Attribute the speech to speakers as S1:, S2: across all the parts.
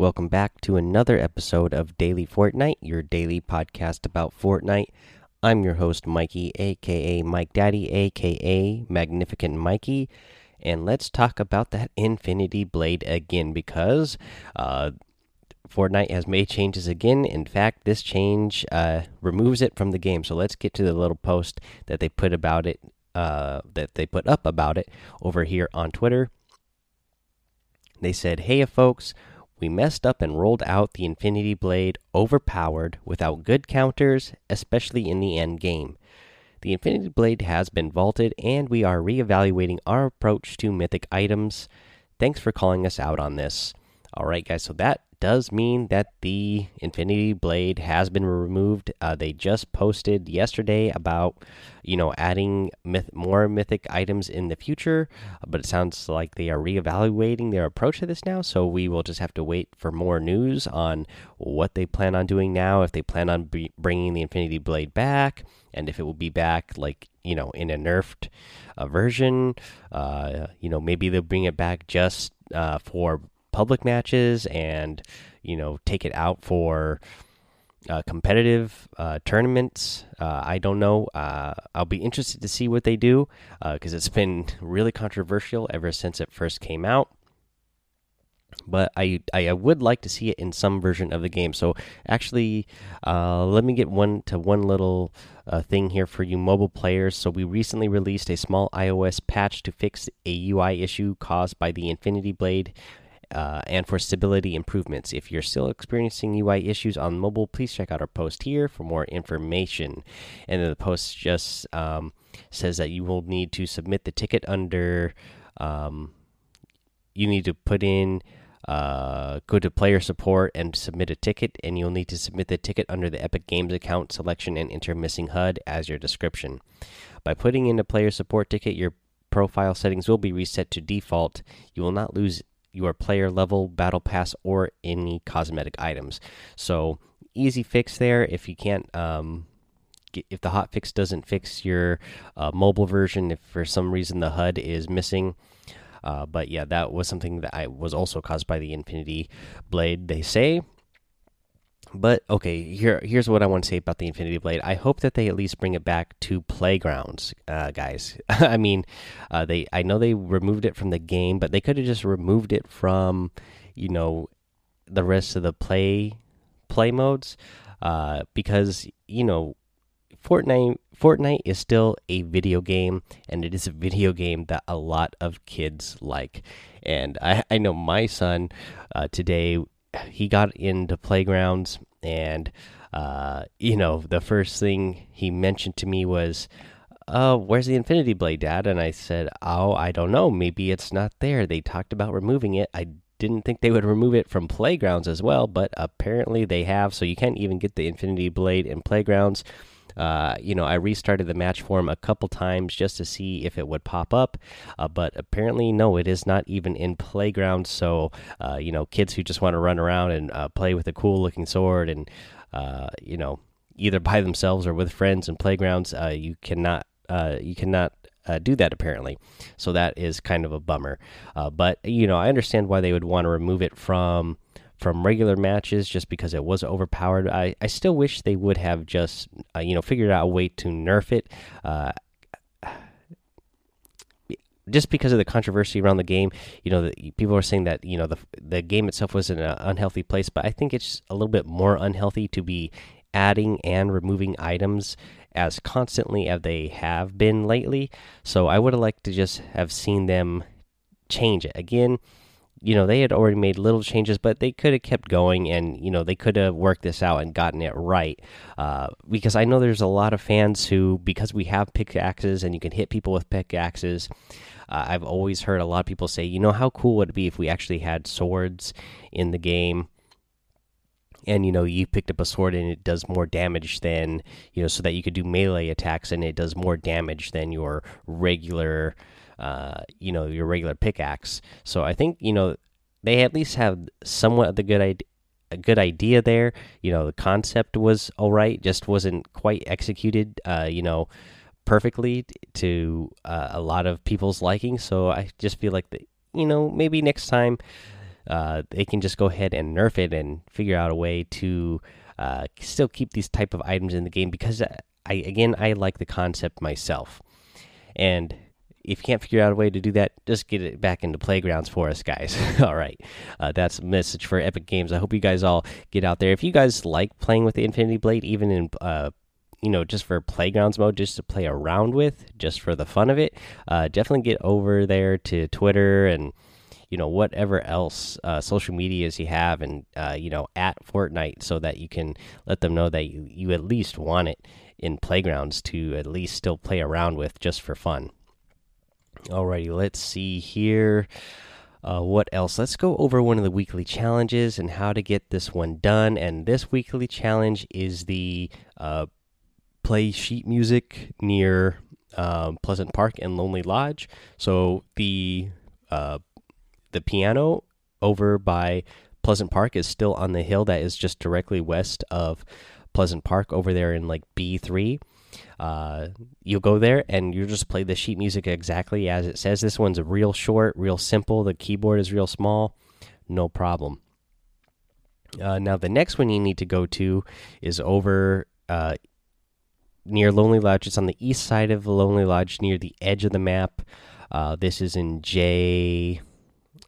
S1: Welcome back to another episode of Daily Fortnite, your daily podcast about Fortnite. I'm your host, Mikey, aka Mike Daddy, aka Magnificent Mikey, and let's talk about that Infinity Blade again because uh, Fortnite has made changes again. In fact, this change uh, removes it from the game. So let's get to the little post that they put about it, uh, that they put up about it over here on Twitter. They said, Hey, folks, we messed up and rolled out the Infinity Blade overpowered without good counters, especially in the end game. The Infinity Blade has been vaulted, and we are reevaluating our approach to mythic items. Thanks for calling us out on this. Alright, guys, so that does mean that the Infinity Blade has been removed. Uh, they just posted yesterday about, you know, adding myth more mythic items in the future, but it sounds like they are reevaluating their approach to this now. So we will just have to wait for more news on what they plan on doing now. If they plan on bringing the Infinity Blade back, and if it will be back like you know in a nerfed uh, version. Uh, you know, maybe they'll bring it back just uh, for public matches and you know take it out for uh, competitive uh, tournaments. Uh, I don't know. Uh, I'll be interested to see what they do because uh, it's been really controversial ever since it first came out. But I I would like to see it in some version of the game. So actually, uh, let me get one to one little thing here for you mobile players. So we recently released a small iOS patch to fix a UI issue caused by the Infinity Blade uh, and for stability improvements. If you're still experiencing UI issues on mobile, please check out our post here for more information. And then the post just um, says that you will need to submit the ticket under. Um, you need to put in. Uh, go to player support and submit a ticket, and you'll need to submit the ticket under the Epic Games account selection and enter missing HUD as your description. By putting in a player support ticket, your profile settings will be reset to default. You will not lose your player level, battle pass, or any cosmetic items. So easy fix there. If you can't, um, get, if the hot fix doesn't fix your uh, mobile version, if for some reason the HUD is missing. Uh, but yeah, that was something that I was also caused by the Infinity Blade. They say but okay, here here's what I want to say about the Infinity Blade. I hope that they at least bring it back to playgrounds, uh, guys. I mean, uh, they I know they removed it from the game, but they could have just removed it from, you know, the rest of the play play modes, uh, because you know, Fortnite Fortnite is still a video game, and it is a video game that a lot of kids like. And I I know my son uh, today he got into playgrounds and uh, you know the first thing he mentioned to me was uh, where's the infinity blade dad? And i said oh i don't know. Maybe it's not there. They talked about removing it. I didn't think they would remove it from playgrounds as well but apparently they have so you can't even get the infinity blade in playgrounds uh, you know, I restarted the match form a couple times just to see if it would pop up, uh, but apparently, no, it is not even in playground. So, uh, you know, kids who just want to run around and uh, play with a cool looking sword and, uh, you know, either by themselves or with friends in playgrounds, uh, you cannot, you cannot. do that apparently, so that is kind of a bummer. but you know, I understand why they would want to remove it from from regular matches just because it was overpowered. I, I still wish they would have just uh, you know figured out a way to nerf it. Uh, just because of the controversy around the game, you know, the, people are saying that you know the the game itself was in an unhealthy place, but I think it's a little bit more unhealthy to be adding and removing items as constantly as they have been lately. So I would have liked to just have seen them change it again you know they had already made little changes but they could have kept going and you know they could have worked this out and gotten it right. Uh, because i know there's a lot of fans who because we have pickaxes and you can hit people with pickaxes uh, i've always heard a lot of people say you know how cool would it be if we actually had swords in the game? And you know you picked up a sword and it does more damage than you know so that you could do melee attacks and it does more damage than your regular uh, you know your regular pickaxe. So I think you know they at least have somewhat of the good idea. A good idea there, you know. The concept was all right, just wasn't quite executed, uh, you know, perfectly to uh, a lot of people's liking. So I just feel like that, you know, maybe next time uh, they can just go ahead and nerf it and figure out a way to uh, still keep these type of items in the game because I again I like the concept myself, and if you can't figure out a way to do that, just get it back into playgrounds for us, guys. all right, uh, that's a message for Epic Games. I hope you guys all get out there. If you guys like playing with the Infinity Blade, even in uh, you know just for playgrounds mode, just to play around with, just for the fun of it, uh, definitely get over there to Twitter and you know whatever else uh, social medias you have and uh, you know at Fortnite so that you can let them know that you, you at least want it in playgrounds to at least still play around with just for fun. Alrighty, let's see here. Uh, what else? Let's go over one of the weekly challenges and how to get this one done. And this weekly challenge is the uh, play sheet music near um, Pleasant Park and Lonely Lodge. So the uh, the piano over by Pleasant Park is still on the hill that is just directly west of Pleasant Park over there in like B3. Uh, you'll go there and you'll just play the sheet music exactly as it says. This one's real short, real simple. The keyboard is real small, no problem. Uh, now, the next one you need to go to is over uh, near Lonely Lodge. It's on the east side of Lonely Lodge, near the edge of the map. Uh, this is in J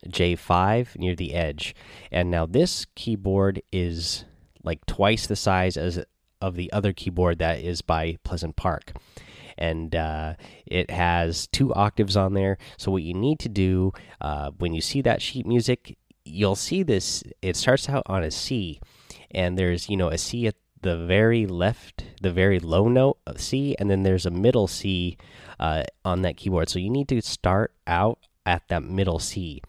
S1: J5 near the edge. And now this keyboard is like twice the size as of the other keyboard that is by Pleasant Park. And uh, it has two octaves on there. So, what you need to do uh, when you see that sheet music, you'll see this. It starts out on a C, and there's, you know, a C at the very left, the very low note of C, and then there's a middle C uh, on that keyboard. So, you need to start out at that middle C.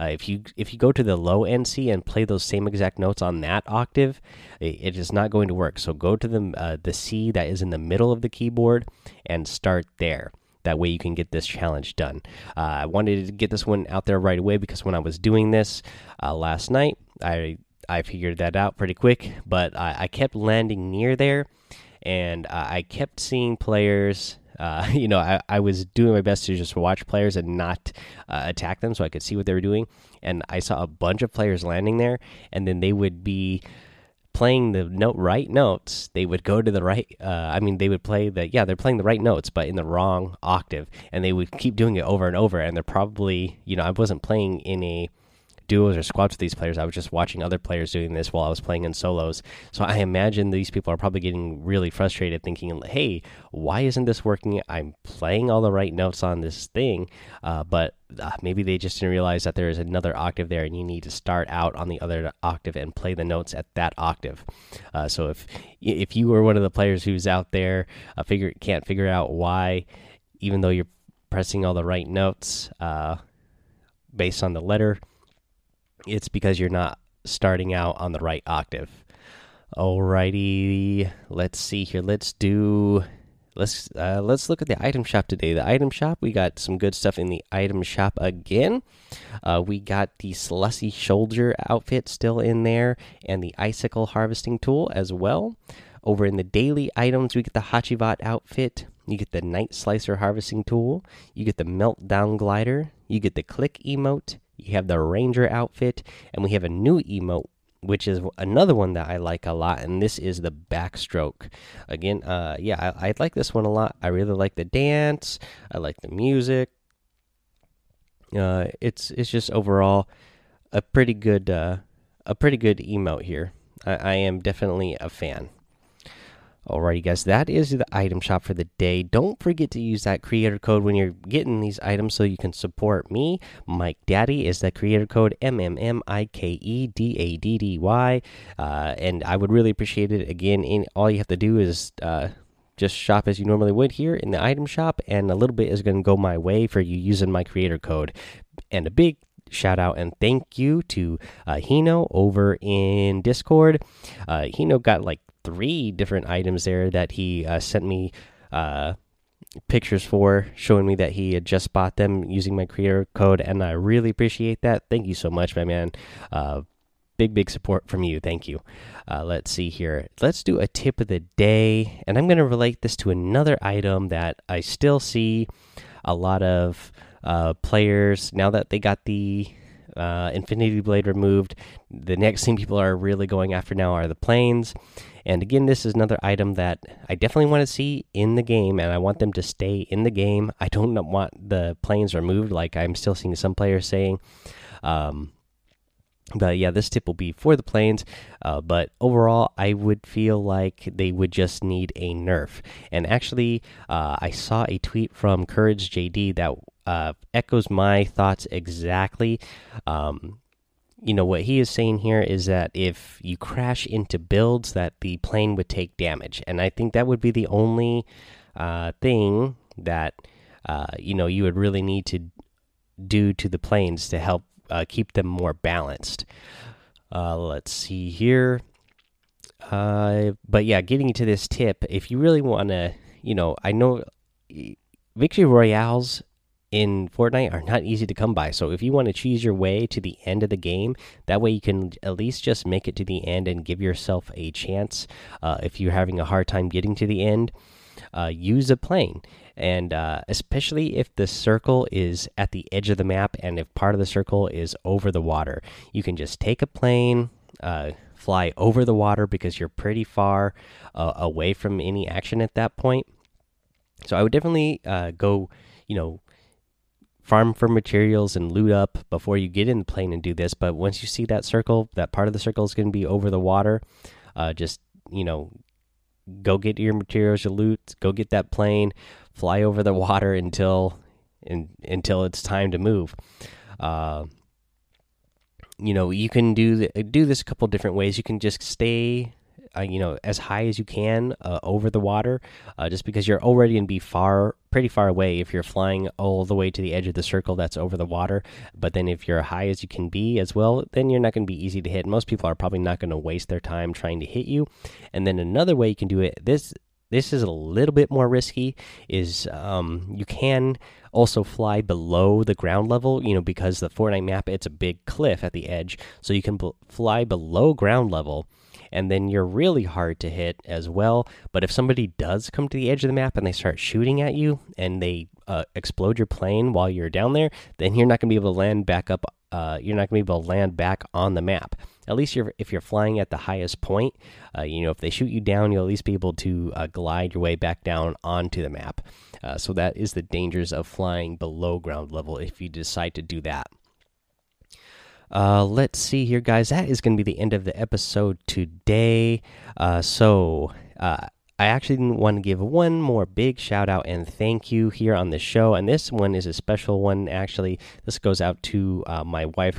S1: Uh, if you if you go to the low end C and play those same exact notes on that octave, it, is not going to work. So go to the uh, the C that is in the middle of the keyboard and start there. That way you can get this challenge done. Uh, I wanted to get this one out there right away because when I was doing this uh, last night, I I figured that out pretty quick. But I, I kept landing near there, and uh, I kept seeing players uh, you know, I, I was doing my best to just watch players and not uh, attack them so I could see what they were doing. And I saw a bunch of players landing there, and then they would be playing the note right notes. They would go to the right. Uh, I mean, they would play the yeah, they're playing the right notes, but in the wrong octave, and they would keep doing it over and over. And they're probably, you know, I wasn't playing in a duos or squads with these players. I was just watching other players doing this while I was playing in solos. So I imagine these people are probably getting really frustrated, thinking, "Hey, why isn't this working? I'm playing all the right notes on this thing, uh, but uh, maybe they just didn't realize that there is another octave there, and you need to start out on the other octave and play the notes at that octave. Uh, so if if you were one of the players who's out there, uh, figure can't figure out why, even though you're pressing all the right notes uh, based on the letter it's because you're not starting out on the right octave. Alrighty, let's see here. Let's do let's uh, let's look at the item shop today. The item shop, we got some good stuff in the item shop again. Uh, we got the Slushy Soldier outfit still in there, and the icicle harvesting tool as well. Over in the daily items, we get the Hacivat outfit. You get the Night Slicer harvesting tool. You get the Meltdown glider. You get the click emote you have the Ranger outfit, and we have a new emote, which is another one that I like a lot, and this is the backstroke. Again, uh, yeah, I, I like this one a lot. I really like the dance. I like the music. Uh, it's it's just overall a pretty good uh, a pretty good emote here. I, I am definitely a fan. Alrighty, guys, that is the item shop for the day. Don't forget to use that creator code when you're getting these items so you can support me. Mike Daddy is the creator code M M M I K E D A D D Y, uh, and I would really appreciate it. Again, in, all you have to do is uh, just shop as you normally would here in the item shop, and a little bit is going to go my way for you using my creator code. And a big shout out and thank you to uh, Hino over in Discord. Uh, Hino got like three different items there that he uh, sent me uh, pictures for, showing me that he had just bought them using my creator code, and I really appreciate that. Thank you so much, my man. Uh, big, big support from you. Thank you. Uh, let's see here. Let's do a tip of the day, and I'm going to relate this to another item that I still see a lot of uh, players now that they got the uh, Infinity Blade removed. The next thing people are really going after now are the planes. And again, this is another item that I definitely want to see in the game, and I want them to stay in the game. I don't want the planes removed, like I'm still seeing some players saying. Um, but yeah, this tip will be for the planes. Uh, but overall, I would feel like they would just need a nerf. And actually, uh, I saw a tweet from Courage JD that uh, echoes my thoughts exactly. Um, you know what he is saying here is that if you crash into builds, that the plane would take damage, and I think that would be the only uh, thing that uh, you know you would really need to do to the planes to help uh, keep them more balanced. Uh, let's see here. Uh, but yeah, getting to this tip, if you really want to, you know, I know victory royales in Fortnite are not easy to come by. So if you want to choose your way to the end of the game, that way you can at least just make it to the end and give yourself a chance. Uh, if you're having a hard time getting to the end, uh, use a plane. And uh, especially if the circle is at the edge of the map and if part of the circle is over the water, you can just take a plane, uh, fly over the water because you're pretty far uh, away from any action at that point. So I would definitely uh, go, you know, farm for materials and loot up before you get in the plane and do this. But once you see that circle, that part of the circle is going to be over the water. Uh, just you know, go get your materials, your loot, go get that plane, fly over the water until in, until it's time to move. Uh, you know, you can do the, do this a couple different ways. You can just stay uh, you know as high as you can uh, over the water uh, just because you're already going to be far pretty far away if you're flying all the way to the edge of the circle that's over the water. But then if you're high as you can be as well then you're not going to be easy to hit. Most people are probably not going to waste their time trying to hit you. And then another way you can do it this this is a little bit more risky is um, you can also fly below the ground level you know because the fortnite map it's a big cliff at the edge. So you can fly below ground level and then you're really hard to hit as well. But if somebody does come to the edge of the map and they start shooting at you and they uh, explode your plane while you're down there, then you're not going to be able to land back up. Uh, you're not going to be able to land back on the map. At least you're, if you're flying at the highest point, uh, you know if they shoot you down, you'll at least be able to uh, glide your way back down onto the map. Uh, so that is the dangers of flying below ground level if you decide to do that. Uh, let's see here, guys. That is going to be the end of the episode today. Uh, so, uh, I actually didn't want to give one more big shout out and thank you here on the show. And this one is a special one, actually. This goes out to uh, my wife,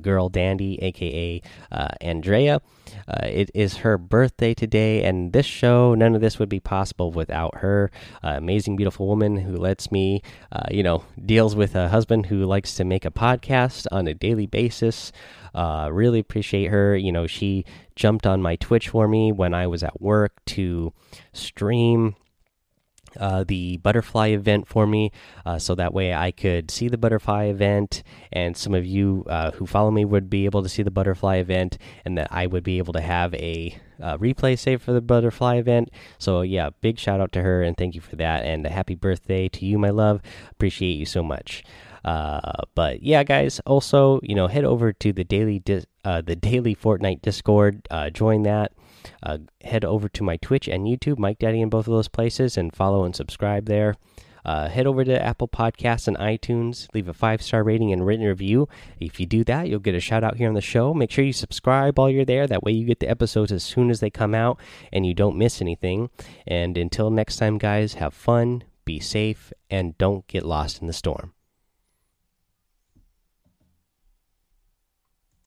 S1: Girl Dandy, aka uh, Andrea. Uh, it is her birthday today, and this show, none of this would be possible without her. Uh, amazing, beautiful woman who lets me, uh, you know, deals with a husband who likes to make a podcast on a daily basis. Uh, really appreciate her. You know, she jumped on my Twitch for me when I was at work to stream uh, the butterfly event for me uh, so that way I could see the butterfly event and some of you uh, who follow me would be able to see the butterfly event and that I would be able to have a uh, replay save for the butterfly event. So, yeah, big shout out to her and thank you for that. And a happy birthday to you, my love. Appreciate you so much. Uh, but yeah, guys, also, you know, head over to the daily, the daily Fortnite Discord, join that uh, head over to my Twitch and YouTube, Mike Daddy, in both of those places, and follow and subscribe there. Uh, head over to Apple Podcasts and iTunes, leave a five star rating and written review. If you do that, you'll get a shout out here on the show. Make sure you subscribe while you're there. That way, you get the episodes as soon as they come out and you don't miss anything. And until next time, guys, have fun, be safe, and don't get lost in the storm.